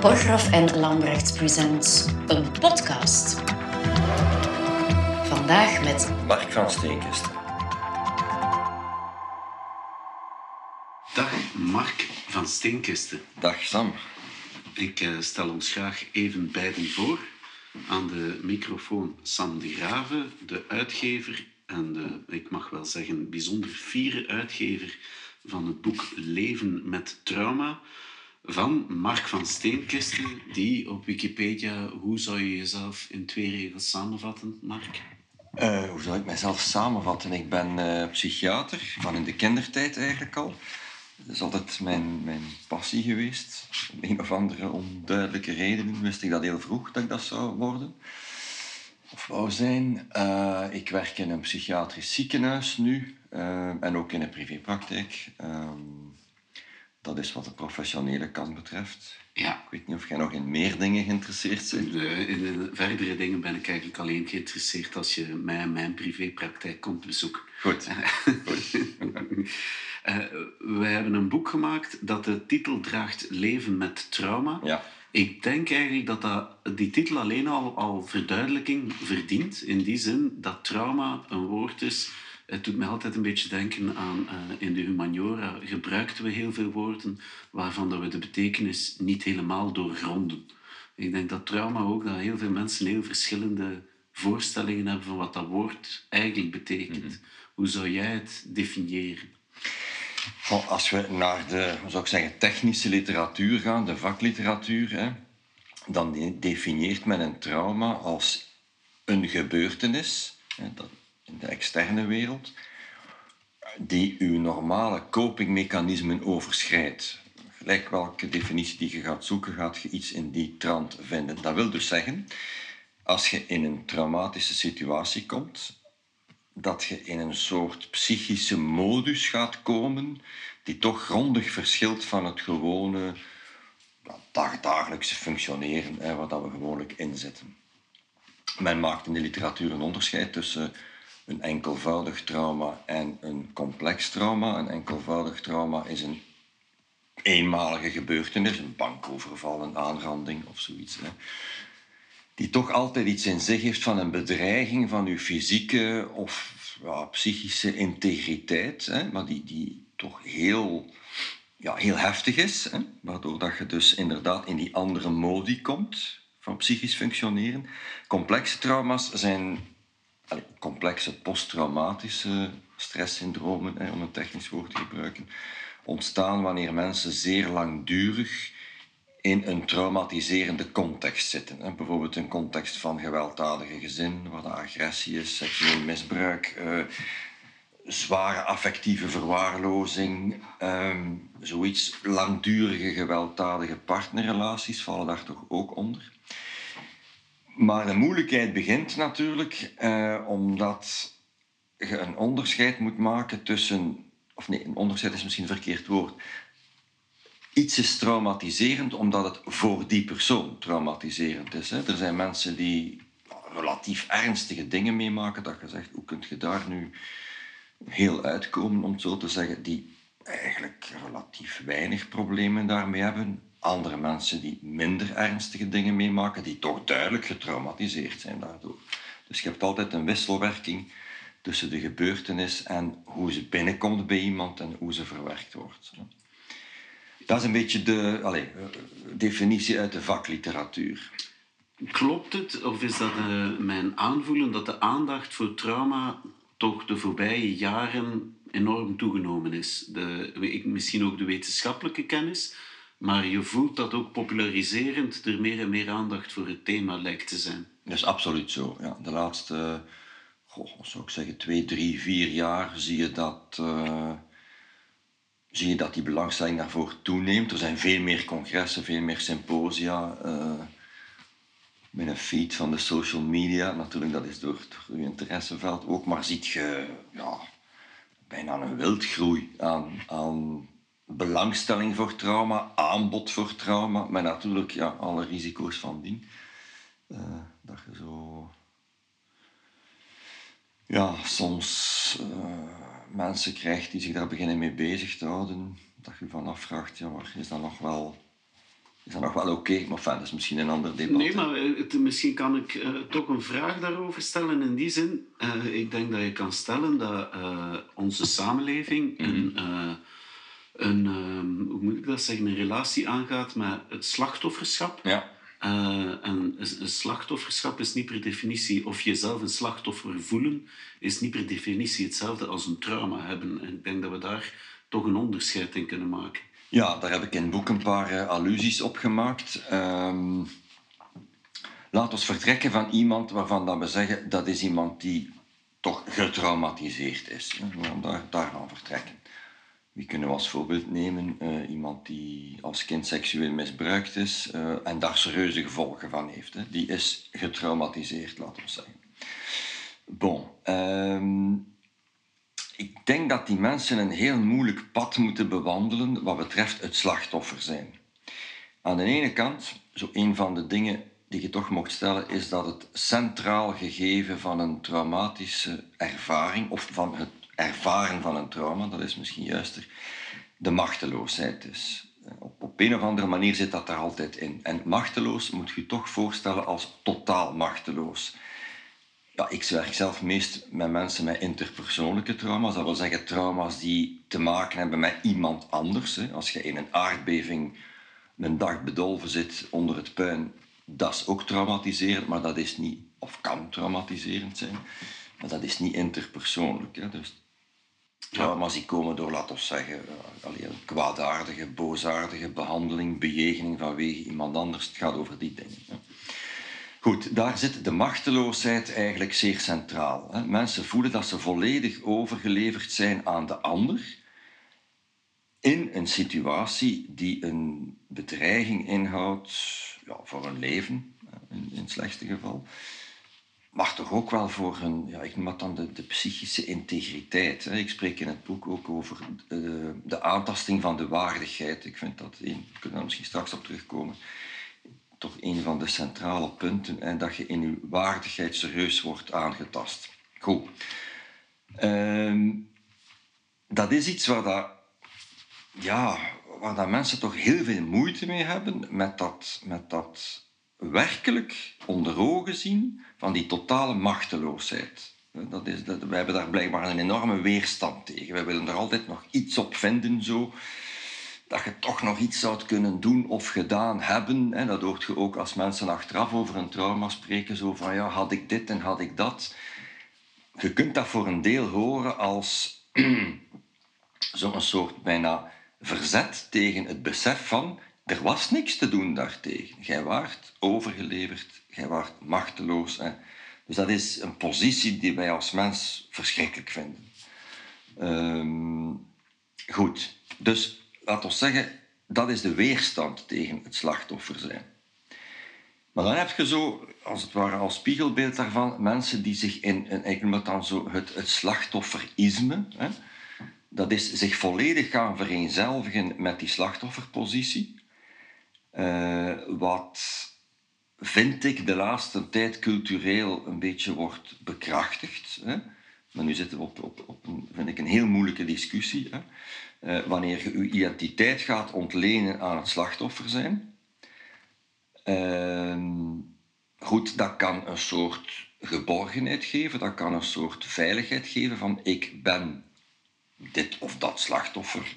Borgroff en Lambrecht Presents, een podcast. Vandaag met Mark van Steenkisten. Dag Mark van Steenkisten. Dag Sam. Ik eh, stel ons graag even beiden voor. Aan de microfoon Sam de Grave, de uitgever en de, ik mag wel zeggen, bijzonder fiere uitgever van het boek Leven met Trauma van Mark van Steenkisten, die op Wikipedia, hoe zou je jezelf in twee regels samenvatten, Mark? Eh, hoe zou ik mijzelf samenvatten? Ik ben eh, psychiater, van in de kindertijd eigenlijk al. Dat is altijd mijn, mijn passie geweest. Om een of andere onduidelijke redenen wist ik dat heel vroeg dat ik dat zou worden. Of wou zijn. Eh, ik werk in een psychiatrisch ziekenhuis nu en ook in een privépraktijk. Ehm, dat is wat de professionele kant betreft. Ja. Ik weet niet of jij nog in meer dingen geïnteresseerd bent. De, in de verdere dingen ben ik eigenlijk alleen geïnteresseerd als je mij in mijn privépraktijk komt bezoeken. Goed. Uh, we hebben een boek gemaakt dat de titel draagt Leven met trauma. Ja. Ik denk eigenlijk dat, dat die titel alleen al, al verduidelijking verdient. In die zin dat trauma een woord is. Het doet mij altijd een beetje denken aan uh, in de humaniora gebruikten we heel veel woorden waarvan dat we de betekenis niet helemaal doorgronden. Ik denk dat trauma ook, dat heel veel mensen heel verschillende voorstellingen hebben van wat dat woord eigenlijk betekent. Mm -hmm. Hoe zou jij het definiëren? Als we naar de zou ik zeggen, technische literatuur gaan, de vakliteratuur, hè, dan definieert men een trauma als een gebeurtenis, hè, dat de externe wereld, die uw normale copingmechanismen overschrijdt. Gelijk welke definitie die je gaat zoeken, gaat je iets in die trant vinden. Dat wil dus zeggen, als je in een traumatische situatie komt, dat je in een soort psychische modus gaat komen die toch grondig verschilt van het gewone dag, dagelijkse functioneren hè, waar we gewoonlijk in zitten. Men maakt in de literatuur een onderscheid tussen een enkelvoudig trauma en een complex trauma. Een enkelvoudig trauma is een eenmalige gebeurtenis, een bankoverval, een aanranding of zoiets. Hè, die toch altijd iets in zich heeft van een bedreiging van uw fysieke of ja, psychische integriteit, hè, maar die, die toch heel, ja, heel heftig is, hè, waardoor dat je dus inderdaad in die andere modi komt van psychisch functioneren. Complexe trauma's zijn complexe posttraumatische stresssyndromen, om een technisch woord te gebruiken, ontstaan wanneer mensen zeer langdurig in een traumatiserende context zitten. Bijvoorbeeld een context van gewelddadige gezin, waar de agressie is, seksueel misbruik, uh, zware affectieve verwaarlozing, um, zoiets, langdurige gewelddadige partnerrelaties vallen daar toch ook onder. Maar de moeilijkheid begint natuurlijk uh, omdat je een onderscheid moet maken tussen, of nee, een onderscheid is misschien een verkeerd woord, iets is traumatiserend omdat het voor die persoon traumatiserend is. Hè. Er zijn mensen die relatief ernstige dingen meemaken, dat je zegt, hoe kun je daar nu heel uitkomen, om het zo te zeggen, die eigenlijk relatief weinig problemen daarmee hebben. Andere mensen die minder ernstige dingen meemaken, die toch duidelijk getraumatiseerd zijn daardoor. Dus je hebt altijd een wisselwerking tussen de gebeurtenis en hoe ze binnenkomt bij iemand en hoe ze verwerkt wordt. Dat is een beetje de allez, definitie uit de vakliteratuur. Klopt het, of is dat uh, mijn aanvoelen dat de aandacht voor trauma toch de voorbije jaren enorm toegenomen is? De, misschien ook de wetenschappelijke kennis, maar je voelt dat ook populariserend er meer en meer aandacht voor het thema lijkt te zijn. Dat is absoluut zo. Ja. De laatste, goh, zou ik zeggen, twee, drie, vier jaar zie je dat. Uh, zie je dat die belangstelling daarvoor toeneemt. Er zijn veel meer congressen, veel meer symposia. Uh, met een feed van de social media. Natuurlijk, dat is door, door interesseveld ook. Maar ziet je ja, bijna een wildgroei aan, aan belangstelling voor trauma, aanbod voor trauma. Maar natuurlijk ja, alle risico's van dien. Uh, dat je zo... Ja, soms... Uh, mensen krijgt die zich daar beginnen mee bezig te houden, dat je van afvraagt, ja, maar is dat nog wel is dat nog wel oké, maar enfin, dat is misschien een ander debat. Nee, maar eh, het, misschien kan ik uh, toch een vraag daarover stellen. In die zin, ik denk dat je kan stellen dat onze samenleving mm -hmm. een, een um, hoe moet ik dat zeggen, een relatie aangaat met het slachtofferschap. Ja. en een slachtofferschap is niet per definitie, of jezelf een slachtoffer voelen, is niet per definitie hetzelfde als een trauma hebben. En ik denk dat we daar toch een onderscheid in kunnen maken. Ja, daar heb ik in het boek een paar uh, allusies op gemaakt. Um, laat ons vertrekken van iemand waarvan dat we zeggen dat is iemand die toch getraumatiseerd is. Daar, daarvan vertrekken. Wie kunnen we als voorbeeld nemen? Uh, iemand die als kind seksueel misbruikt is uh, en daar serieuze gevolgen van heeft. Hè. Die is getraumatiseerd, laten we zeggen. Bon. Um, ik denk dat die mensen een heel moeilijk pad moeten bewandelen wat betreft het slachtoffer zijn. Aan de ene kant, zo een van de dingen die je toch mocht stellen, is dat het centraal gegeven van een traumatische ervaring, of van het ervaren van een trauma, dat is misschien juister, de machteloosheid is. Op, op een of andere manier zit dat er altijd in. En machteloos moet je toch voorstellen als totaal machteloos ja, ik werk zelf meest met mensen met interpersoonlijke trauma's. Dat wil zeggen trauma's die te maken hebben met iemand anders. Als je in een aardbeving een dag bedolven zit onder het puin, dat is ook traumatiserend, maar dat is niet, of kan traumatiserend zijn, maar dat is niet interpersoonlijk. Hè. Dus trauma's die komen door, laten we zeggen, een kwaadaardige, boosaardige behandeling, bejegening vanwege iemand anders. Het gaat over die dingen. Hè. Goed, daar zit de machteloosheid eigenlijk zeer centraal. Hè. Mensen voelen dat ze volledig overgeleverd zijn aan de ander in een situatie die een bedreiging inhoudt ja, voor hun leven, in, in het slechtste geval, maar toch ook wel voor hun, ja, ik noem dat dan de, psychische integriteit. Hè. Ik spreek in het boek ook over de, de aantasting van de waardigheid. Ik vind dat, we kunnen daar misschien straks op terugkomen, toch een van de centrale punten en dat je in je waardigheid serieus wordt aangetast. Goed. Um, dat is iets waar, dat, ja, waar dat mensen toch heel veel moeite mee hebben met dat, met dat werkelijk onder ogen zien van die totale machteloosheid. Dat is, dat, wij hebben daar blijkbaar een enorme weerstand tegen. Wij willen er altijd nog iets op vinden, zo dat je toch nog iets zou kunnen doen of gedaan hebben. En dat hoort je ook als mensen achteraf over een trauma spreken, zo van ja, had ik dit en had ik dat. Je kunt dat voor een deel horen als zo'n soort bijna verzet tegen het besef van er was niks te doen daartegen. Jij waart overgeleverd, jij waart machteloos. Hè. Dus dat is een positie die wij als mens verschrikkelijk vinden. Um, goed, dus laten we zeggen, dat is de weerstand tegen het slachtoffer zijn. Maar dan heb je zo, als het ware als spiegelbeeld daarvan, mensen die zich in, ik noem het dan zo, het, het slachtofferisme, hè, dat is zich volledig gaan vereenzelvigen met die slachtofferpositie. Uh, wat vind ik de laatste tijd cultureel een beetje wordt bekrachtigd. Hè. Maar nu zitten we op, op, op een, vind ik, een heel moeilijke discussie. Hè. Uh, wanneer je je identiteit gaat ontlenen aan het slachtoffer zijn. Uh, goed, dat kan een soort geborgenheid geven, dat kan een soort veiligheid geven van ik ben dit of dat slachtoffer.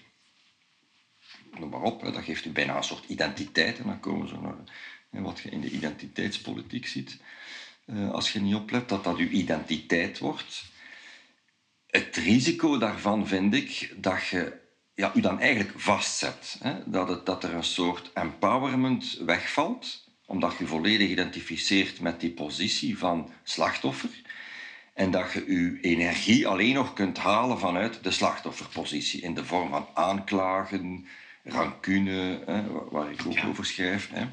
Noem maar op, dat geeft u bijna een soort identiteit en dan komen ze naar wat je in de identiteitspolitiek ziet. Uh, als je niet oplet, dat dat uw identiteit wordt. Het risico daarvan vind ik dat je ja, u dan eigenlijk vastzet. Hè? Dat, het, dat er een soort empowerment wegvalt, omdat je volledig identificeert met die positie van slachtoffer. En dat je je energie alleen nog kunt halen vanuit de slachtofferpositie, in de vorm van aanklagen, rancune, hè, waar ik ook over schrijf. Hè.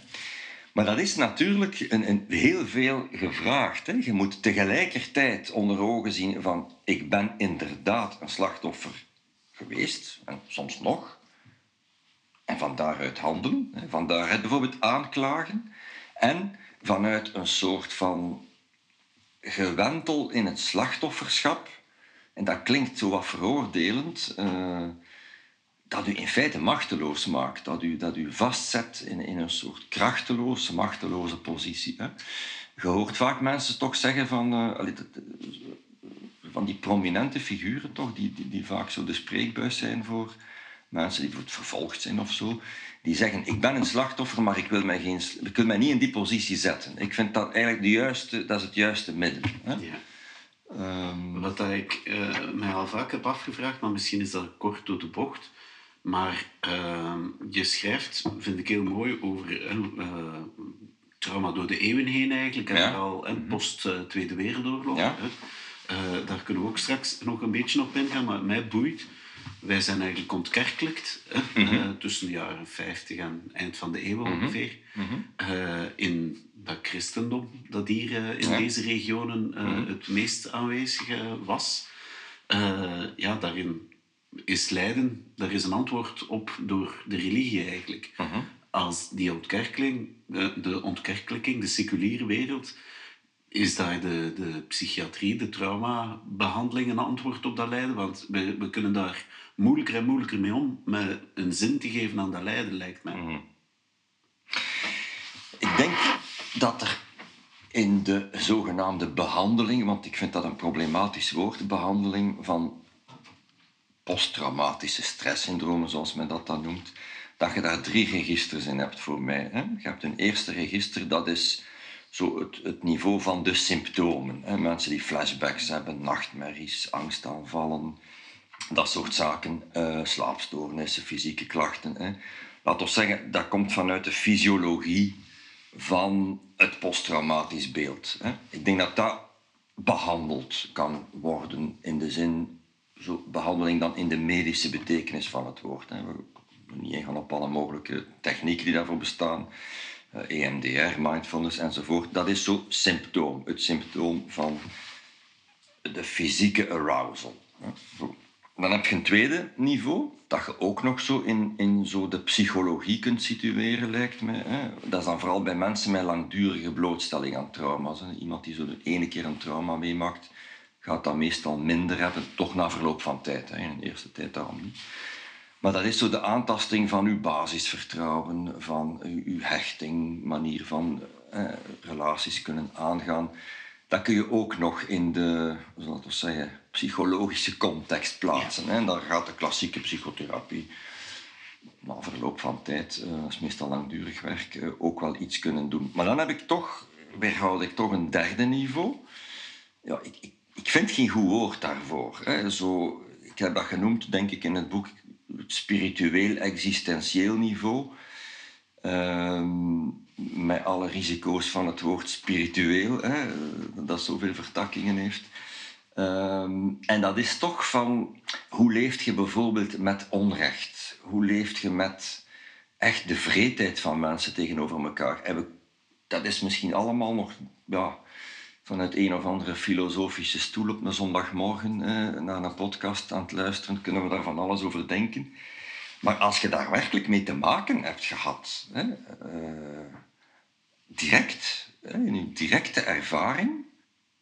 Maar dat is natuurlijk een, een heel veel gevraagd. Hè. Je moet tegelijkertijd onder ogen zien van ik ben inderdaad een slachtoffer geweest, en soms nog. En van daaruit handelen, van daaruit bijvoorbeeld aanklagen. En vanuit een soort van gewentel in het slachtofferschap. En dat klinkt zo wat veroordelend. Uh, dat u in feite machteloos maakt. Dat u, dat u vastzet in, in een soort krachteloze, machteloze positie. Hè. Je hoort vaak mensen toch zeggen van... Uh, van die prominente figuren toch, die, die, die, vaak zo de spreekbuis zijn voor mensen die vervolgd zijn of zo. Die zeggen, ik ben een slachtoffer, maar ik wil mij, geen, ik wil mij niet in die positie zetten. Ik vind dat eigenlijk de juiste, dat is het juiste middel. Hè. Ja. Um... Wat ik uh, mij al vaak heb afgevraagd, maar misschien is dat kort door de bocht. Maar uh, je schrijft, vind ik heel mooi, over uh, trauma door de eeuwen heen eigenlijk. En al mhm. post-Tweede Wereldoorlog. Ja. daar kunnen we ook straks nog een beetje op ingaan. Maar mij boeit wij zijn eigenlijk ontkerkelijkt mm tussen de jaren 50 en eind van de eeuw mhm. ongeveer. in dat christendom dat hier in deze regionen mhm. het meest aanwezig was. ja, daarin is lijden, daar is een antwoord op door de religie eigenlijk. Mhm. Als die ontkerkeling, de ontkerkelijking, de seculiere wereld, is daar de, de psychiatrie, de traumabehandeling een antwoord op dat lijden? Want we, we kunnen daar moeilijker en moeilijker mee om, met een zin te geven aan dat lijden, lijkt mij. Mhm. Ik denk dat er in de zogenaamde behandeling, want ik vind dat een problematisch woord, behandeling van posttraumatische stresssyndromen, zoals men dat dan noemt, dat je daar drie registers in hebt voor mij. Hè? Je hebt een eerste register, dat is zo het, het niveau van de symptomen. Hè? Mensen die flashbacks hebben, nachtmerries, angstaanvallen, dat soort zaken, uh, slaapstoornissen, fysieke klachten. Hè. Laat ons zeggen, dat komt vanuit de fysiologie van het posttraumatisch beeld. Hè. Ik denk dat dat behandeld kan worden in de zin, zo behandeling dan in de medische betekenis van het woord. Hè. We niet ingaan op alle mogelijke technieken die daarvoor bestaan. EMDR, eh, e mindfulness enzovoort. Dat is zo symptoom, het symptoom van de fysieke arousal. Dan heb je een tweede niveau, dat je ook nog zo in, in zo de psychologie kunt situeren, lijkt me. Dat is dan vooral bij mensen met langdurige blootstelling aan trauma's. Iemand die zo de ene keer een trauma meemaakt, gaat dat meestal minder hebben, toch na verloop van tijd. Hè. In de eerste tijd daarom niet. Maar dat is zo de aantasting van uw basisvertrouwen, van uw, hechting, manier van eh, relaties kunnen aangaan. Dat kun je ook nog in de, hoe we zeggen, psychologische context plaatsen. Ja. Dan gaat de klassieke psychotherapie na verloop van tijd, uh, dat is meestal langdurig werk, uh, ook wel iets kunnen doen. Maar dan heb ik toch, weerhoud ik toch een derde niveau. Ja, ik, ik vind geen goed woord daarvoor. Hè. Zo, ik heb dat genoemd, denk ik, in het boek het spiritueel-existentieel niveau. Ehm, met alle risico's van het woord spiritueel, hè, dat zoveel vertakkingen heeft. Ehm, en dat is toch van hoe leeft je bijvoorbeeld met onrecht? Hoe leeft je met echt de vreedheid van mensen tegenover elkaar? En dat is misschien allemaal nog ja, vanuit een of andere filosofische stoel op een zondagmorgen eh, naar een podcast aan het luisteren, kunnen we daar van alles over denken. Maar als je daar werkelijk mee te maken hebt gehad, hè, uh, direct, hè, in je directe ervaring,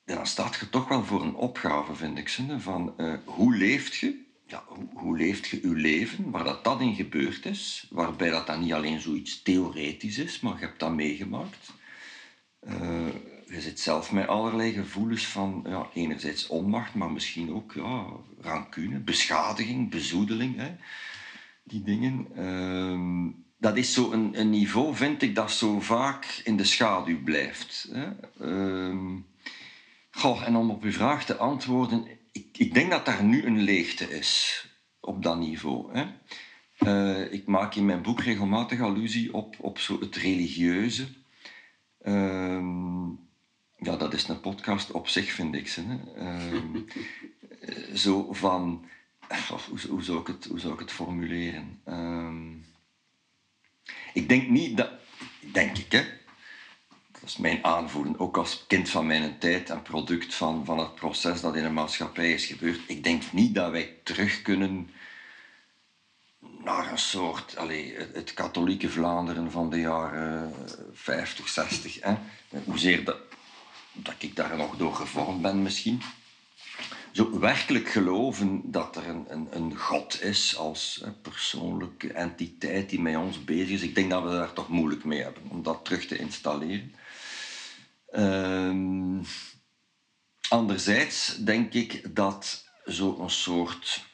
dan staat je toch wel voor een opgave, vind ik. Van uh, hoe leeft je? Ja, hoe, leeft je je leven? Waar dat, dat in gebeurd is. Waarbij dat dan niet alleen zoiets theoretisch is, maar je hebt dat meegemaakt. Uh, je zit zelf met allerlei gevoelens van ja, enerzijds onmacht, maar misschien ook ja, rancune, beschadiging, bezoedeling. Hè. Die dingen. Uh, dat is zo een, een, niveau, vind ik, dat zo vaak in de schaduw blijft. Hè. Uh, Goh, en om op uw vraag te antwoorden, ik, ik denk dat daar nu een leegte is op dat niveau. Hè. Uh, ik maak in mijn boek regelmatig allusie op, op zo het religieuze. Uh, ja, dat is een podcast op zich, vind ik. Ze, uh, zo van... Hoe, hoe, zou ik het, hoe zou ik het formuleren? Ehm, ik denk niet dat... Denk ik, hè dat is mijn aanvoelen, ook als kind van mijn tijd en product van, van het proces dat in een maatschappij is gebeurd. Ik denk niet dat wij terug kunnen naar een soort, allez, het, katholieke Vlaanderen van de jaren 50, 60. Hè. Hoezeer dat, dat ik daar nog door gevormd ben misschien. zo werkelijk geloven dat er een, een, een God is als hè, persoonlijke entiteit die met ons bezig is, ik denk dat we daar toch moeilijk mee hebben om dat terug te installeren. Ehm, anderzijds denk ik dat zo'n soort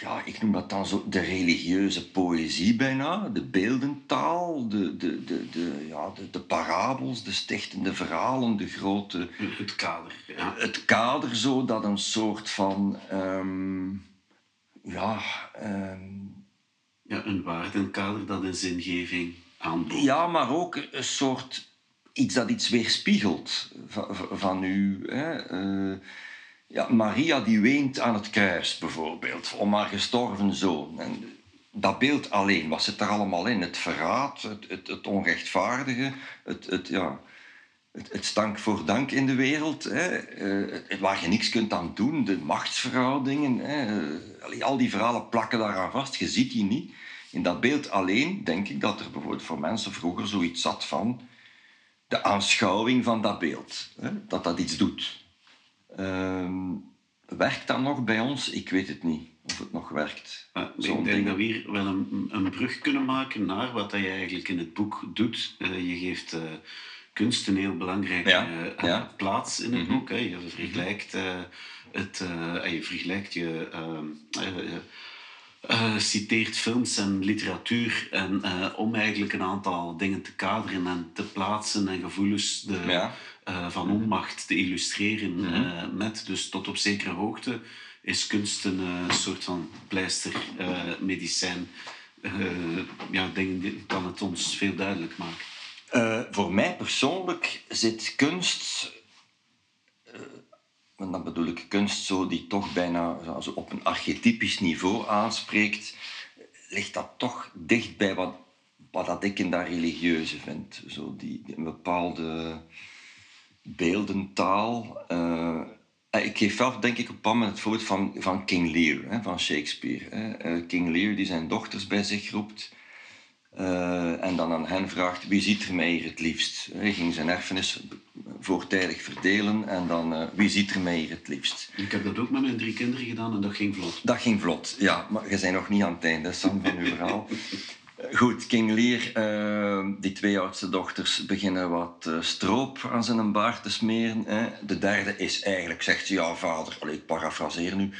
ja, ik noem dat dan zo de religieuze poëzie bijna, de beeldentaal, de, de, de, de, ja, de, de parabels, de stichtende verhalen, de grote... Het kader. Ja. Het kader zo, dat een soort van... ehm, ja, ehm, ja, een waardenkader dat een zingeving aanbiedt. ja, maar ook een soort... Iets dat iets weerspiegelt van, van u. Hè. Eh, ja, Maria die weent aan het kruis bijvoorbeeld, om haar gestorven zoon. En dat beeld alleen, wat zit er allemaal in? Het verraad, het, het, het onrechtvaardige, het, het, ja, het, het stank voor dank in de wereld, hè? eh, waar je niks kunt aan doen, de machtsverhoudingen. Hè? al die verhalen plakken daaraan vast, je ziet die niet. In dat beeld alleen denk ik dat er bijvoorbeeld voor mensen vroeger zoiets zat van de aanschouwing van dat beeld, hè? dat dat iets doet. Ehm, werkt dat nog bij ons? Ik weet het niet of het nog werkt. Maar Zo'n ik denk ding. dat we hier wel een, een brug kunnen maken naar wat dat je eigenlijk in het boek doet. Eh, je geeft eh, kunst een heel belangrijke Ja, eh, ja. Mhm. plaats in het boek. Hè. Je vergelijkt eh, het, je vergelijkt je. ehm, eh, eh, eh, citeert films en literatuur en om eigenlijk een aantal dingen te kaderen en te plaatsen en gevoelens de, Ja. Eh, van onmacht te illustreren Mhm. eh, met. Dus tot op zekere hoogte is kunst een eh, soort van pleister, eh, medicijn. Ja, die kan het ons veel duidelijk maken. Voor mij persoonlijk zit kunst, en dan bedoel ik kunst zo die toch bijna zo- zo op een archetypisch niveau aanspreekt, ligt dat toch dicht bij wat, wat dat ik in dat religieuze vind. Zo die, die- een bepaalde beeldentaal. eh, ik geef zelf denk ik op een het voorbeeld van, van King Lear, hè, van Shakespeare. Hè. Eh, King Lear die zijn dochters bij zich roept. En dan aan hen vraagt wie ziet er mij hier het liefst. Hij ging zijn erfenis voortijdig verdelen en dan wie ziet er mij hier het liefst. Ik heb dat ook met mijn drie kinderen gedaan en dat ging vlot. Dat ging vlot, ja, maar je bent nog niet aan het einde, Sam, van uw verhaal. Goed, King Lear, eh, die twee oudste dochters beginnen wat eh, stroop aan zijn baard te smeren. Hè. De derde is eigenlijk, zegt ze, ja vader, ik parafraseer nu,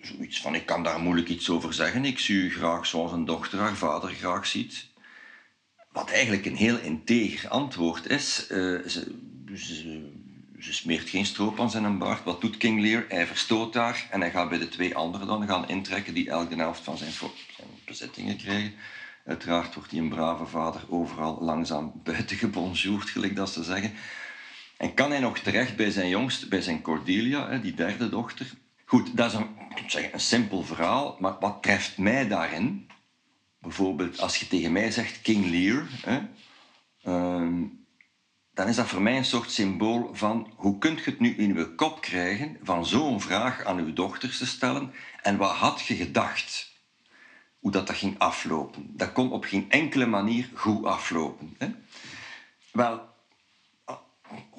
zoiets van, ik kan daar moeilijk iets over zeggen. Ik zie u graag zoals een dochter haar vader graag ziet. Wat eigenlijk een heel integer antwoord is. eh, ze, ze, smeert geen stroop aan zijn baard. Wat doet King Lear? Hij verstoot haar en hij gaat bij de twee anderen dan gaan intrekken die elk de helft van zijn, bezittingen krijgen. Uiteraard wordt hij een brave vader overal langzaam buiten gebonjourd, gelijk dat ze zeggen. En kan hij nog terecht bij zijn jongste, bij zijn Cordelia, die derde dochter? Goed, dat is een, zeggen, een simpel verhaal, maar wat treft mij daarin? Bijvoorbeeld als je tegen mij zegt King Lear, hè, ehm, dan is dat voor mij een soort symbool van hoe kunt je het nu in je kop krijgen van zo'n vraag aan uw dochters te stellen en wat had je gedacht? Hoe dat, dat ging aflopen. Dat kon op geen enkele manier goed aflopen. Hè? Wel,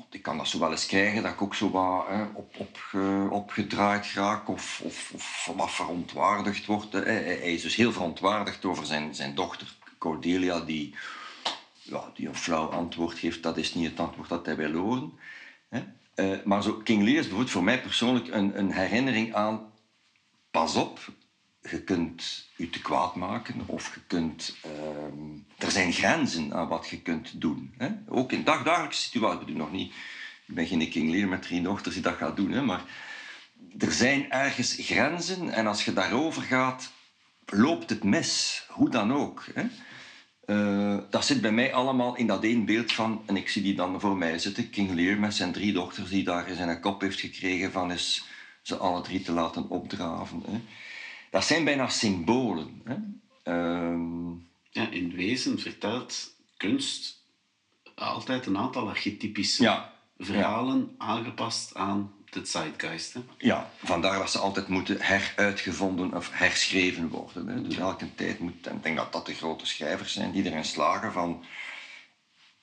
ik kan dat zo wel eens krijgen, dat ik ook zo wat hè, op, opge- opgedraaid raak of, of, of wat verontwaardigd word. hè. Hij, hij is dus heel verontwaardigd over zijn, zijn dochter Cordelia, die, ja, die een flauw antwoord geeft. Dat is niet het antwoord dat hij wil horen. Hè. Eh, maar zo, King Lear is bijvoorbeeld voor mij persoonlijk een, een herinnering aan... Pas op, je kunt je te kwaad maken of je kunt... ehm, er zijn grenzen aan wat je kunt doen. Hè? Ook in dagdagelijkse situaties. Ik bedoel nog niet... Ik ben geen King Lear met drie dochters die dat gaat doen. Hè? Maar er zijn ergens grenzen en als je daarover gaat, loopt het mis. Hoe dan ook. Hè? Eh, dat zit bij mij allemaal in dat één beeld van, en ik zie die dan voor mij zitten, King Lear met zijn drie dochters die daar zijn kop heeft gekregen van ze alle drie te laten opdraven. Hè. Dat zijn bijna symbolen. Hè. Ehm, Ja, in wezen vertelt kunst altijd een aantal archetypische Ja, verhalen aangepast aan de zeitgeist. Hè? ja, vandaar dat ze altijd moeten heruitgevonden of herschreven worden. Hè. Dus elke tijd moet, en ik denk dat dat de grote schrijvers zijn die erin slagen van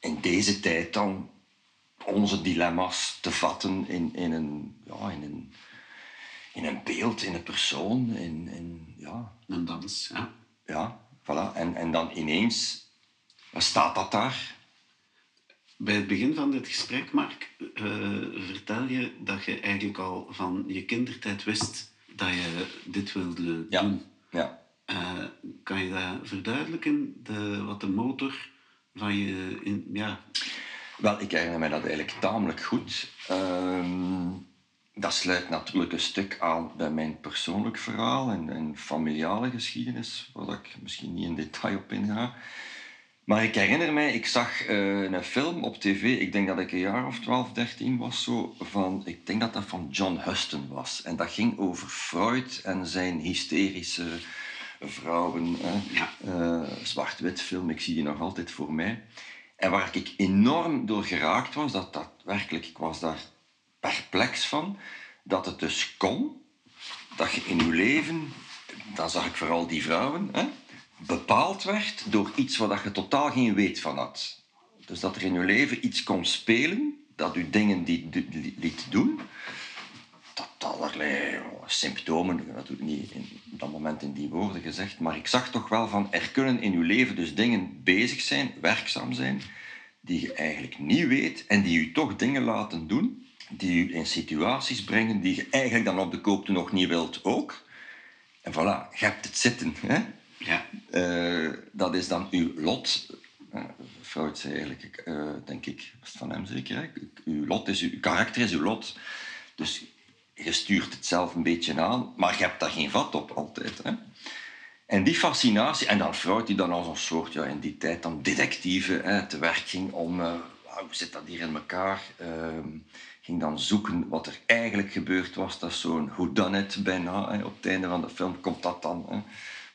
in deze tijd dan onze dilemma's te vatten in, in, een, ja, in, een, in een beeld, in een persoon, in, in ja, Een dans, ja. ja, voilà. En, en dan ineens staat dat daar. Bij het begin van dit gesprek, Mark, eh, vertel je dat je eigenlijk al van je kindertijd wist dat je dit wilde Ja. doen. Ja. Eh, kan je dat verduidelijken, de, wat de motor van je... In, ja, Wel, ik herinner mij dat eigenlijk tamelijk goed. Ehm, dat sluit natuurlijk een stuk aan bij mijn persoonlijk verhaal en, en familiale geschiedenis, waar ik misschien niet in detail op inga. Maar ik herinner mij, ik zag eh, een film op tv, ik denk dat ik een jaar of 12, 13 was, zo, van, ik denk dat dat van John Huston was. En dat ging over Freud en zijn hysterische vrouwen. Ja. Eh, Zwart-wit film, ik zie die nog altijd voor mij. En waar ik enorm door geraakt was, dat, dat werkelijk, ik was daar perplex van, dat het dus kon, dat je in je leven, dan zag ik vooral die vrouwen, hè, bepaald werd door iets waar je totaal geen weet van had. Dus dat er in je leven iets kon spelen, dat u dingen die, liet doen, dat allerlei symptomen, dat doe ik niet in, dat moment in die woorden gezegd, maar ik zag toch wel van, er kunnen in uw leven dus dingen bezig zijn, werkzaam zijn, die je eigenlijk niet weet en die u toch dingen laten doen, die u in situaties brengen die je eigenlijk dan op de koop nog niet wilt ook. En voilà, je hebt het zitten. Hè? ja. Eh, dat is dan uw lot. Eh, Freud zei eigenlijk, eh, denk ik, was het van hem zeker, hè? uw lot is uw, uw karakter is uw lot. Dus je stuurt het zelf een beetje aan, maar je hebt daar geen vat op altijd. Hè? En die fascinatie, en dan Freud die dan als een soort, ja, in die tijd dan detectieve hè, te werk ging om, hoe zit dat hier in elkaar, Ehm, ging dan zoeken wat er eigenlijk gebeurd was. Dat is zo'n whodunit bijna. Hè. Op het einde van de film komt dat dan hè,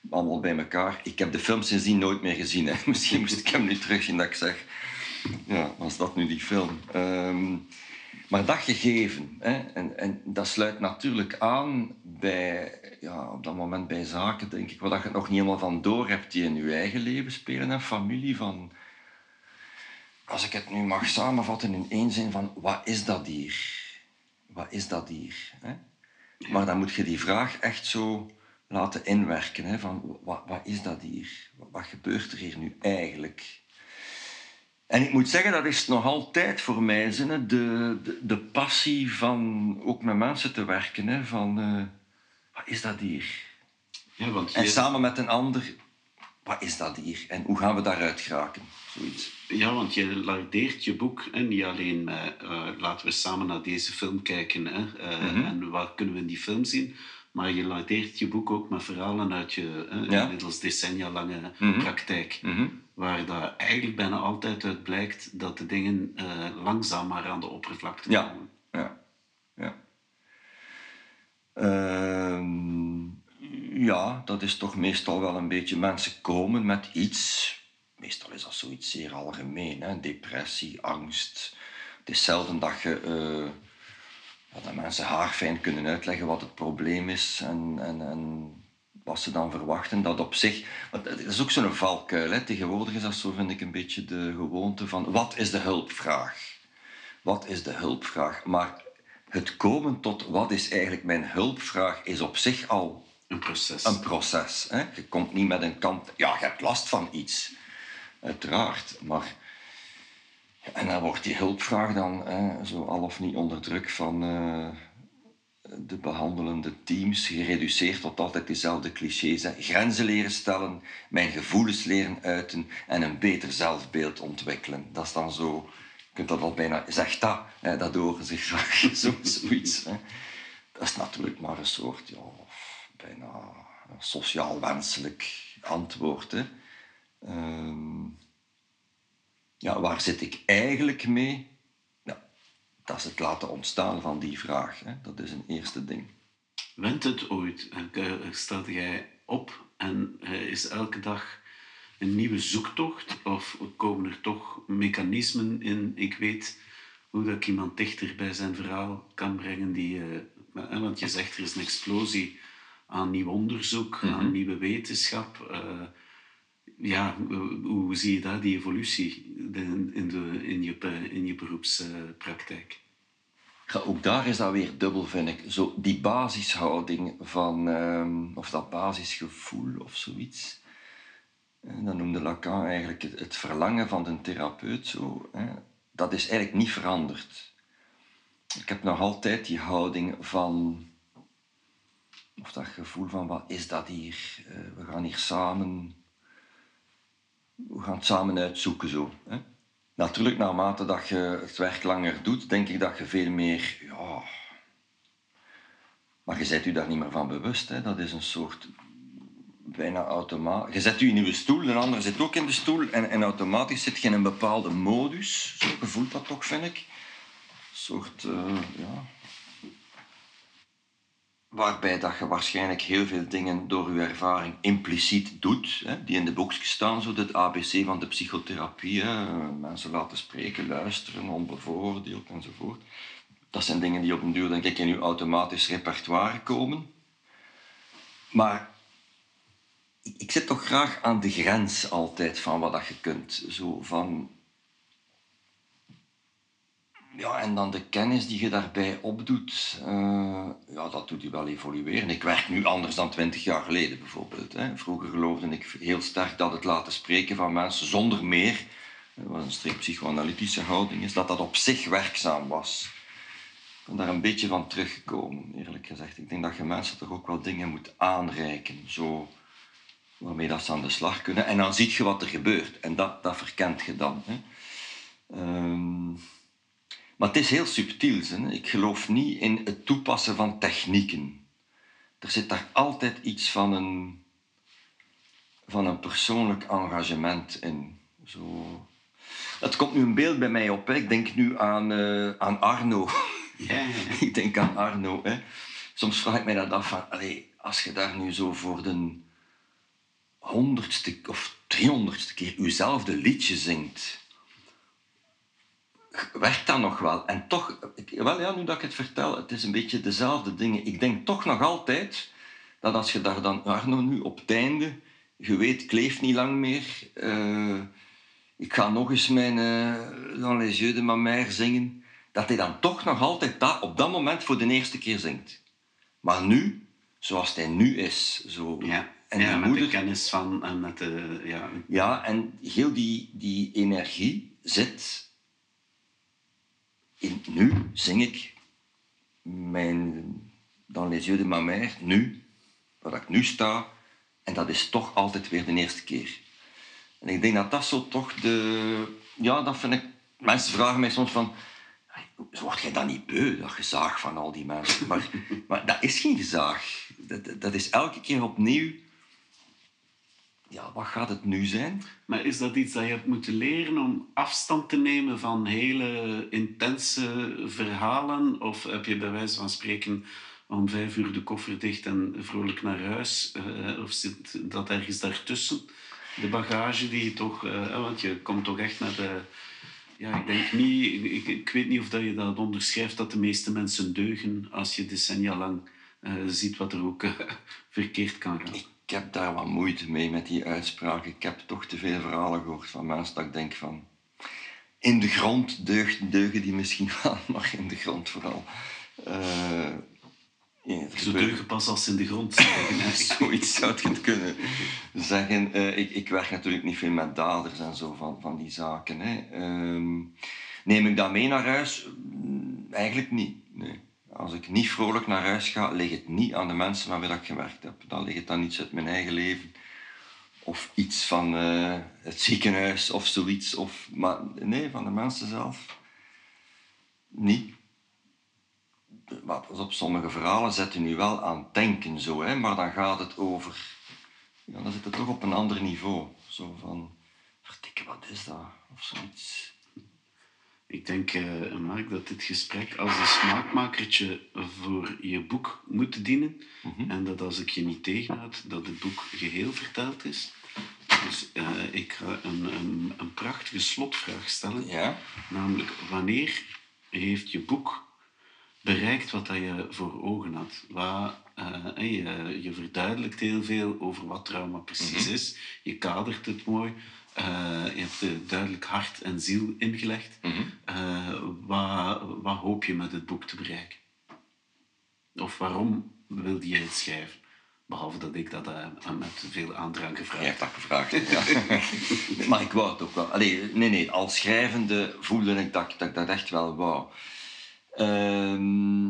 allemaal bij elkaar. Ik heb de film sindsdien nooit meer gezien. Hè. Misschien moest ik hem nu terugzien dat ik zeg, ja, was dat nu die film? Ehm, maar dat gegeven, hè, en, en dat sluit natuurlijk aan bij, ja, op dat moment bij zaken, denk ik, waar je nog niet helemaal van door hebt die in je eigen leven spelen en familie. Van, als ik het nu mag samenvatten in één zin, van wat is dat hier? Wat is dat hier? Hè? Maar dan moet je die vraag echt zo laten inwerken. Hè, van wat, wat is dat hier? Wat, wat gebeurt er hier nu eigenlijk? En ik moet zeggen, dat is nog altijd voor mij de, de, de passie van ook met mensen te werken. Hè, van, eh, wat is dat hier? ja, want En je, samen met een ander, wat is dat hier? En hoe gaan we daaruit geraken? Zoiets. ja, want je lardeert je boek niet alleen met eh, laten we samen naar deze film kijken hè, eh, Mhm. en wat kunnen we in die film zien, maar je lardeert je boek ook met verhalen uit je hè, Ja. inmiddels decennia lange Mhm. praktijk. Mhm. Waar dat eigenlijk bijna altijd uit blijkt dat de dingen eh, langzaam maar aan de oppervlakte komen. Ja. Ja. Ehm, ja, dat is toch meestal wel een beetje... Mensen komen met iets... Meestal is dat zoiets zeer algemeen. Hè? Depressie, angst. Het is zelden dat je... ja, dat mensen haarfijn kunnen uitleggen wat het probleem is en, en, en wat ze dan verwachten. Dat op zich... Het is ook zo'n valkuil. Hè? Tegenwoordig is dat zo, vind ik, een beetje de gewoonte van... Wat is de hulpvraag? Wat is de hulpvraag? Maar het komen tot wat is eigenlijk mijn hulpvraag is op zich al Een proces. een proces. Hè? Je komt niet met een kant... Ja, je hebt last van iets. Uiteraard. Maar... En dan wordt die hulpvraag dan hè, zo al of niet onder druk van eh, de behandelende teams gereduceerd tot altijd dezelfde clichés. Grenzen leren stellen, mijn gevoelens leren uiten en een beter zelfbeeld ontwikkelen. Dat is dan zo... Je kunt dat al bijna... Zeg dat, hè, dat horen zich graag, zo, zoiets. Hè. Dat is natuurlijk maar een soort, bijna sociaal wenselijk antwoord. Ehm, ja, waar zit ik eigenlijk mee? Ja, dat is het laten ontstaan van die vraag. Hè. Dat is een eerste ding. Went het ooit? Stelde jij op en eh, is elke dag een nieuwe zoektocht? Of komen er toch mechanismen in? Ik weet hoe dat ik iemand dichter bij zijn verhaal kan brengen. Die, eh, want je zegt er is een explosie aan nieuw onderzoek, aan nieuwe wetenschap. Eh, ja, hoe- zie je daar die evolutie in, in, de, in, je, in je beroepspraktijk? Ja, ook daar is dat weer dubbel, vind ik. Zo die basishouding van, ehm, of dat basisgevoel of zoiets. En dat noemde Lacan eigenlijk het, het verlangen van de therapeut. Zo, hè. Dat is eigenlijk niet veranderd. Ik heb nog altijd die houding van, of dat gevoel van wat is dat hier? Eh, we gaan hier samen, we gaan het samen uitzoeken zo. Hè. Natuurlijk, naarmate dat je het werk langer doet, denk ik dat je veel meer, ja... Maar je bent u daar niet meer van bewust. Hè. Dat is een soort bijna automatisch. Je zet u in uw stoel, de ander zit ook in de stoel en, en automatisch zit je in een bepaalde modus. Zo gevoelt dat toch, vind ik. Een soort, eh, ja... Waarbij dat je waarschijnlijk heel veel dingen door je ervaring impliciet doet, hè, die in de boekjes staan, zo het ABC van de psychotherapie. Hè. Mensen laten spreken, luisteren, onbevooroordeeld enzovoort. Dat zijn dingen die op een duur, denk ik, in je automatisch repertoire komen. Maar ik zit toch graag aan de grens altijd van wat dat je kunt. Zo van... Ja, en dan de kennis die je daarbij opdoet, uh, ja, dat doet je wel evolueren. Ik werk nu anders dan twintig jaar geleden bijvoorbeeld. Hè. Vroeger geloofde ik heel sterk dat het laten spreken van mensen zonder meer, wat een strikt psychoanalytische houding is, dat dat op zich werkzaam was. Ik ben daar een beetje van teruggekomen, eerlijk gezegd. Ik denk dat je mensen toch ook wel dingen moet aanreiken. Zo waarmee dat ze aan de slag kunnen. En dan zie je wat er gebeurt. En dat, dat verkent je dan. Hè. Um, maar het is heel subtiel. Hè. Ik geloof niet in het toepassen van technieken. Er zit daar altijd iets van een, van een persoonlijk engagement in. Zo. Het komt nu een beeld bij mij op. Hè. Ik denk nu aan, uh, aan Arno. Ja, ik denk aan Arno. Hè. Soms vraag ik mij dat af van, allee, als je daar nu zo voor de honderdste of driehonderdste keer uzelfde liedje zingt, werkt dat nog wel. En toch, wel ja, nu dat ik het vertel, het is een beetje dezelfde dingen. Ik denk toch nog altijd dat als je daar dan, Arno nu op het einde, je weet, ik leef niet lang meer, uh, ik ga nog eens mijn uh, Dans les yeux de ma mère zingen, dat hij dan toch nog altijd dat, op dat moment voor de eerste keer zingt. Maar nu, zoals hij nu is, zo... Ja. En ja, met moeder, de kennis van en met de... Ja, ja en heel die, die energie zit in, nu zing ik mijn Dans les yeux de ma mère, nu, waar ik nu sta, en dat is toch altijd weer de eerste keer. En ik denk dat dat zo toch de... Ja, dat vind ik... Mensen vragen mij soms van... Word jij dan niet beu, dat gezaag van al die mensen? Maar, maar dat is geen gezaag. Dat, dat is elke keer opnieuw ja, wat gaat het nu zijn? Maar is dat iets dat je hebt moeten leren om afstand te nemen van hele intense verhalen? Of heb je bij wijze van spreken om vijf uur de koffer dicht en vrolijk naar huis? Uh, of zit dat ergens daartussen? De bagage die je toch... Uh, want je komt toch echt naar de... Ja, ik denk niet... Ik, ik, weet niet of dat je dat onderschrijft dat de meeste mensen deugen als je decennia lang uh, ziet wat er ook verkeerd kan gaan ik heb daar wat moeite mee met die uitspraak. Ik heb toch te veel verhalen gehoord van mensen dat ik denk van... In de grond deugt, deugen die misschien wel, maar in de grond vooral. Uh, ja, Ze deugen pas als ze in de grond zijn. Zoiets zou je kunnen zeggen. Uh, ik, ik werk natuurlijk niet veel met daders en zo van, van die zaken. Hè. Uh, neem ik dat mee naar huis? Eigenlijk niet, nee. Als ik niet vrolijk naar huis ga, ligt het niet aan de mensen wie ik gewerkt heb. Dan ligt het dan iets uit mijn eigen leven. Of iets van uh, het ziekenhuis of zoiets. Of, maar nee, van de mensen zelf. Niet. Maar op sommige verhalen zet je nu wel aan het denken, zo, hè, maar dan gaat het over. Dan zit het toch op een ander niveau. Zo van, verdikke, wat is dat? Of zoiets. Ik denk, uh, Mark, dat dit gesprek als een smaakmakertje voor je boek moet dienen. Mhm. En dat als ik je niet tegenhoud, dat het boek geheel verteld is. Dus uh, ik ga een, een, een, prachtige slotvraag stellen. Ja? Namelijk, wanneer heeft je boek bereikt wat dat je voor ogen had? Waar, uh, je, je verduidelijkt heel veel over wat trauma precies Mhm. is. Je kadert het mooi. Uh, je hebt uh, duidelijk hart en ziel ingelegd. uh, wat, wat hoop je met het boek te bereiken? Of waarom wilde je het schrijven? Behalve dat ik dat met veel aandrang gevraagd heb. Je hebt dat gevraagd, ja. maar ik wou het ook wel. Allee, nee, nee, als schrijvende voelde ik dat, dat ik dat echt wel wou. Ehm,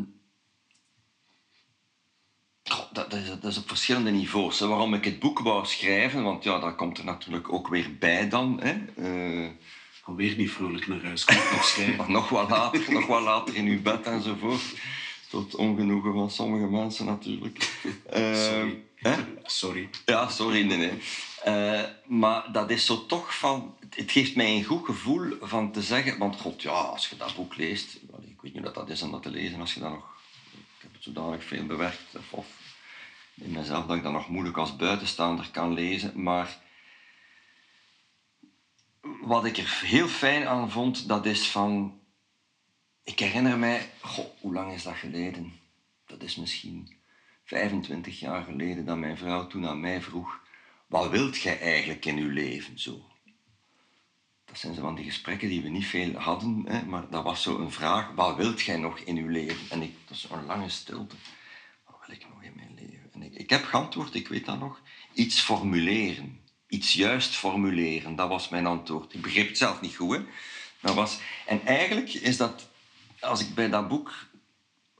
dat, is, dat, is, op verschillende niveaus. Hè. Waarom ik het boek wou schrijven, want ja, dat komt er natuurlijk ook weer bij dan. Hè. Uh, Alweer niet vrolijk naar huis, nog schrijven. maar nog wat later, nog wat later in uw bed enzovoort. Tot ongenoegen van sommige mensen natuurlijk. Uh, sorry. Hè? Sorry. Ja, sorry, nee, nee. Uh, maar dat is zo toch van... Het geeft mij een goed gevoel van te zeggen... Want god, ja, als je dat boek leest... Ik weet niet wat dat is om dat te lezen als je dat nog... Ik heb het zodanig veel bewerkt. Of, of in mezelf dat ik dat nog moeilijk als buitenstaander kan lezen. Maar wat ik er heel fijn aan vond, dat is van... Ik herinner mij, goh, hoe lang is dat geleden? Dat is misschien 25 jaar geleden dat mijn vrouw toen aan mij vroeg: Wat wilt jij eigenlijk in uw leven? Zo. Dat zijn zo van die gesprekken die we niet veel hadden, hè, maar dat was zo een vraag: Wat wilt jij nog in uw leven? En ik, dat is een lange stilte. Wat wil ik nog in mijn leven? En ik, heb geantwoord, ik weet dat nog: iets formuleren. Iets juist formuleren, dat was mijn antwoord. Ik begreep het zelf niet goed. Hè? Dat was, en eigenlijk is dat, als ik bij dat boek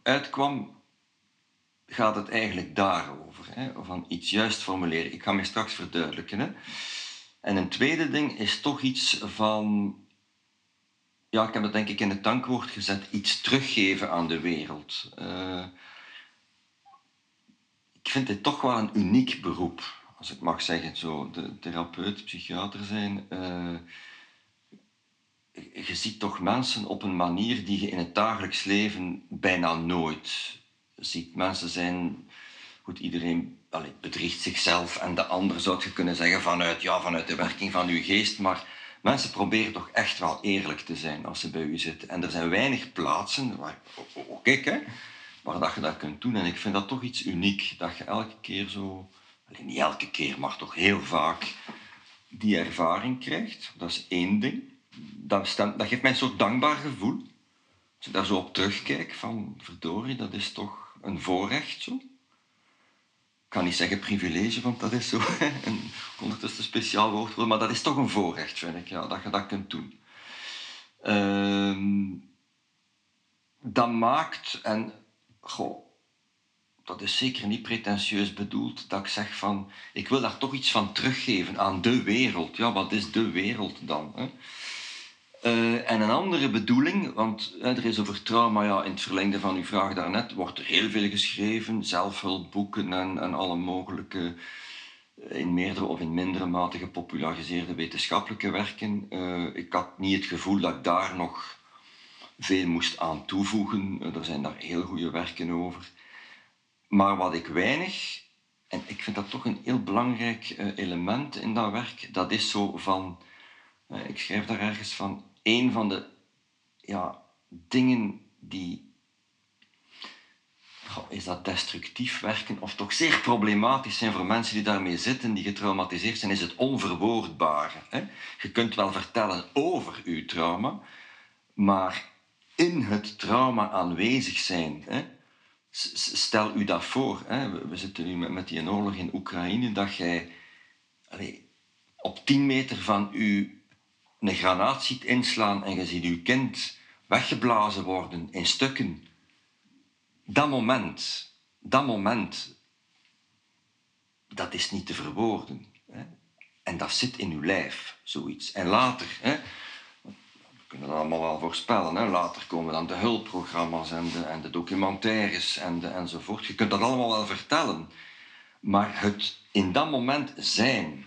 uitkwam, gaat het eigenlijk daarover. Hè? Van iets juist formuleren. Ik ga me straks verduidelijken. Hè? En een tweede ding is toch iets van... Ja, ik heb dat denk ik in het tankwoord gezet. Iets teruggeven aan de wereld. Uh, vind dit toch wel een uniek beroep. Als ik mag zeggen, zo, de therapeut, psychiater zijn. Uh, je ziet toch mensen op een manier die je in het dagelijks leven bijna nooit ziet. Mensen zijn, goed, iedereen allee, bedriegt zichzelf en de ander zou je kunnen zeggen vanuit, ja, vanuit de werking van uw geest, maar mensen proberen toch echt wel eerlijk te zijn als ze bij u zitten. En er zijn weinig plaatsen, waar, ook ik, hè, waar dat je dat kunt doen. En ik vind dat toch iets uniek, dat je elke keer zo, alleen niet elke keer, maar toch heel vaak die ervaring krijgt. Dat is één ding. Dat, stemt, dat geeft mij een soort dankbaar gevoel. Als ik daar zo op terugkijk, van verdorie, dat is toch een voorrecht zo. Ik kan niet zeggen privilege, want dat is zo een ondertussen speciaal woord, maar dat is toch een voorrecht, vind ik, ja, dat je dat kunt doen. Uh, dat maakt, en goh, dat is zeker niet pretentieus bedoeld, dat ik zeg van, ik wil daar toch iets van teruggeven aan de wereld. Ja, wat is de wereld dan? Hè? Uh, en een andere bedoeling, want uh, er is over trauma, ja, in het verlengde van uw vraag daarnet, wordt er heel veel geschreven, zelfhulpboeken en, en alle mogelijke, eh, in meerdere of in mindere mate gepopulariseerde wetenschappelijke werken. Uh, ik had niet het gevoel dat ik daar nog veel moest aan toevoegen. er zijn daar heel goede werken over. Maar wat ik weinig, en ik vind dat toch een heel belangrijk element in dat werk, dat is zo van, ik schrijf daar ergens van, een van de ja, dingen die is dat destructief werken of toch zeer problematisch zijn voor mensen die daarmee zitten, die getraumatiseerd zijn, is het onverwoordbare. Hè? Je kunt wel vertellen over uw trauma, maar in het trauma aanwezig zijn. Hè? Stel u dat voor, hè? we zitten nu met die oorlog in Oekraïne, dat jij allez, op 10 meter van uw een granaat ziet inslaan en je ziet je kind weggeblazen worden in stukken. Dat moment, dat moment, dat is niet te verwoorden. Hè? En dat zit in uw lijf, zoiets. En later, hè, kunnen dat allemaal wel voorspellen, hè? later komen dan de hulpprogramma's en de, en de documentaires en de, enzovoort. Je kunt dat allemaal wel vertellen. Maar het in dat moment zijn,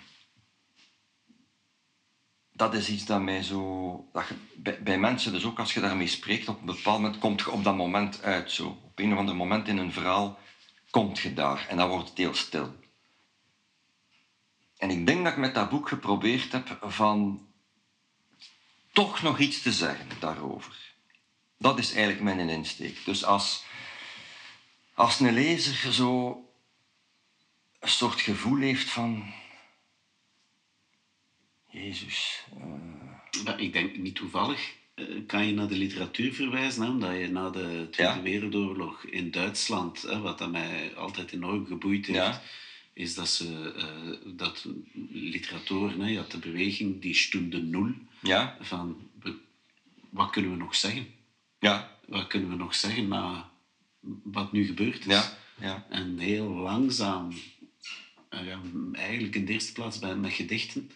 dat is iets dat mij zo... Dat bij, mensen, dus ook als je daarmee spreekt, op een bepaald moment komt je op dat moment uit. Zo. Op een of ander moment in een verhaal komt je daar en dan wordt het heel stil. En ik denk dat ik met dat boek geprobeerd heb van toch nog iets te zeggen daarover. Dat is eigenlijk mijn insteek. Dus als, als een lezer zo een soort gevoel heeft van Jezus. Uh... Maar ik denk niet toevallig. Uh, kan je naar de literatuur verwijzen, hè? omdat je na de Tweede Ja. Wereldoorlog in Duitsland, hè, wat dat mij altijd enorm geboeid heeft, Ja. Is dat ze eh, dat literatoren, hè, je had de beweging die stunde nul, Ja, van wat kunnen we nog zeggen? ja, Wat kunnen we nog zeggen na wat nu gebeurd is? ja, ja. En heel langzaam, eh, ja, eigenlijk in de eerste plaats bij, met gedichten,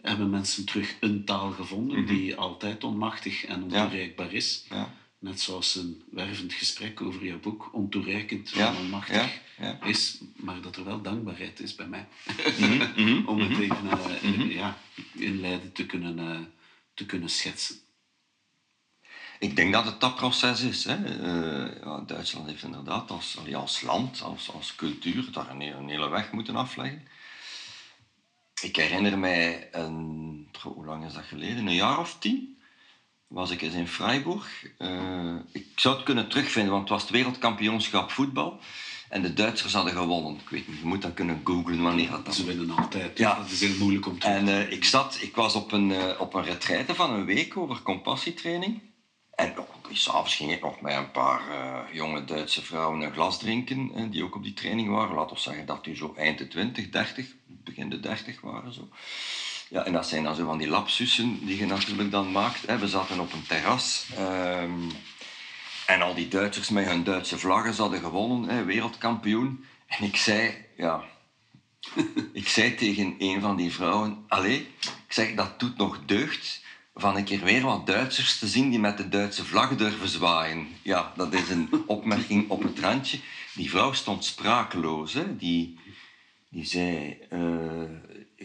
hebben mensen terug een taal gevonden die altijd onmachtig en ontoereikbaar is. ja. Net zoals een wervend gesprek over jouw boek ontoereikend Ja, en onmachtig ja, ja. is, maar dat er wel dankbaarheid is bij mij. Mhm, Om het even eh, ja, in Leiden te kunnen, eh, te kunnen schetsen. Ik denk dat het dat proces is. Hè. Eh, Duitsland heeft inderdaad als, als land, als, als cultuur, daar een, hele- een hele weg moeten afleggen. Ik herinner mij, een, hoe lang is dat geleden? Een jaar of tien was ik eens in Freiburg. Eh, ik zou het kunnen terugvinden, want het was het wereldkampioenschap voetbal. En de Duitsers hadden gewonnen. Ik weet niet, je moet dat kunnen googlen wanneer dat dan Ze winnen altijd. Ja. Dat is heel moeilijk om te en eh, ik, zat, ik was op een, eh, op een retraite van een week over compassietraining. En oh, s'avonds ging ik nog met een paar jonge Duitse vrouwen een glas drinken, die ook op die training waren. Laten we zeggen dat die zo eind de 20, 30, begin de 30 waren. Zo. Ja, en dat zijn dan zo van die lapsussen die je natuurlijk dan maakt. Hè. We zaten op een terras. ehm, en al die Duitsers met hun Duitse vlaggen hadden gewonnen, hè, wereldkampioen. En ik zei, ja, ik zei tegen een van die vrouwen, allee, ik zeg, dat doet nog deugd van een keer weer wat Duitsers te zien die met de Duitse vlag durven zwaaien. Ja, dat is een opmerking op het randje. Die vrouw stond sprakeloos. Hè. Die, die zei... eh,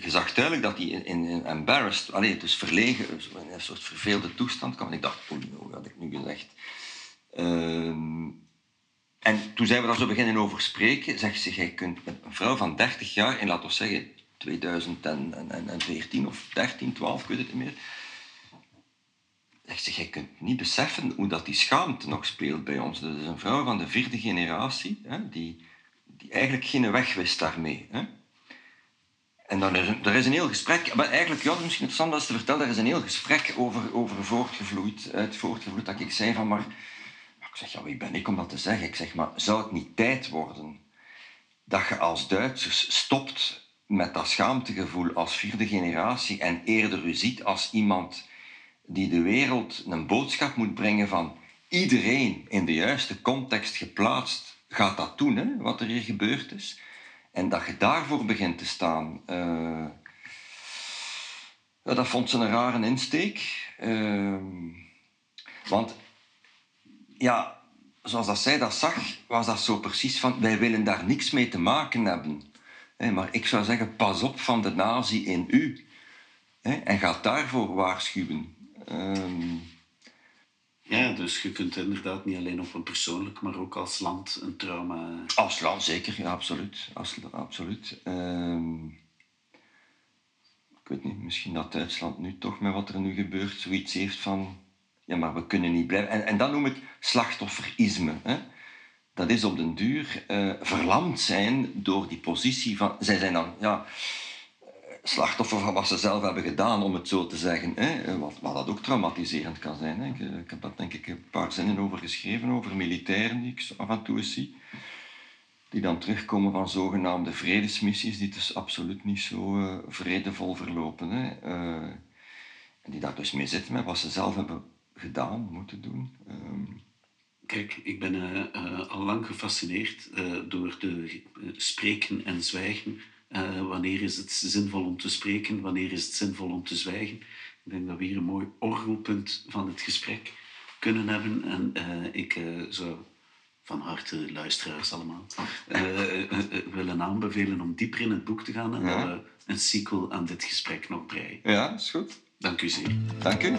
je zag duidelijk dat hij in, in, embarrassed, allee, dus verlegen, in een soort verveelde toestand kwam. Ik dacht, oei, hoe had ik nu gezegd? Ehm, en toen zijn we daar zo beginnen over spreken, zegt ze, jij kunt met een vrouw van 30 jaar, in laten we zeggen 2014 of 13, 12, ik weet het niet meer, zegt ze, jij kunt niet beseffen hoe dat die schaamte nog speelt bij ons. Dat is een vrouw van de vierde generatie, hè, die, die eigenlijk geen weg wist daarmee. Hè. En dan een, er is een heel gesprek, maar eigenlijk, ja, misschien interessant dat ze te vertellen, er is een heel gesprek over, over voortgevloeid, uit voortgevloeid, dat ik zei van, maar ik zeg, ja, wie ben ik om dat te zeggen? Ik zeg, maar zou het niet tijd worden dat je als Duitsers stopt met dat schaamtegevoel als vierde generatie en eerder u ziet als iemand die de wereld een boodschap moet brengen van iedereen in de juiste context geplaatst gaat dat doen, hè, wat er hier gebeurd is. En dat je daarvoor begint te staan. eh, dat vond ze een rare insteek. Ehm, want ja, zoals dat zij dat zag, was dat zo precies van wij willen daar niks mee te maken hebben. Maar ik zou zeggen, pas op van de nazi in u. En ga daarvoor waarschuwen. Ehm, Ja, dus je kunt inderdaad niet alleen op een persoonlijk, maar ook als land een trauma... als land zeker, ja, absoluut. Absoluut. Ehm, ik weet niet, misschien dat Duitsland nu toch met wat er nu gebeurt zoiets heeft van... Ja, maar we kunnen niet blijven... En, en dat noem ik slachtofferisme. Hè? Dat is op den duur eh, verlamd zijn door die positie van... Zij zijn dan... Ja, slachtoffer van wat ze zelf hebben gedaan, om het zo te zeggen. Hè? Wat, wat dat ook traumatiserend kan zijn. Hè? Ik, ik heb daar denk ik een paar zinnen over geschreven, over militairen die ik af en toe eens zie. Die dan terugkomen van zogenaamde vredesmissies, die dus absoluut niet zo eh, vredevol verlopen. Hè? Eh, en die daar dus mee zitten met wat ze zelf hebben gedaan, moeten doen. Ehm, Kijk, ik ben eh, eh, al lang gefascineerd eh, door de eh, spreken en zwijgen. Eh, wanneer is het zinvol om te spreken? Wanneer is het zinvol om te zwijgen? Ik denk dat we hier een mooi orgelpunt van het gesprek kunnen hebben. En eh, ik eh, zou van harte luisteraars allemaal willen aanbevelen om dieper in het boek te gaan en Ja. dat we een sequel aan dit gesprek nog breien. ja, is goed. Dank u zeer. Dank u.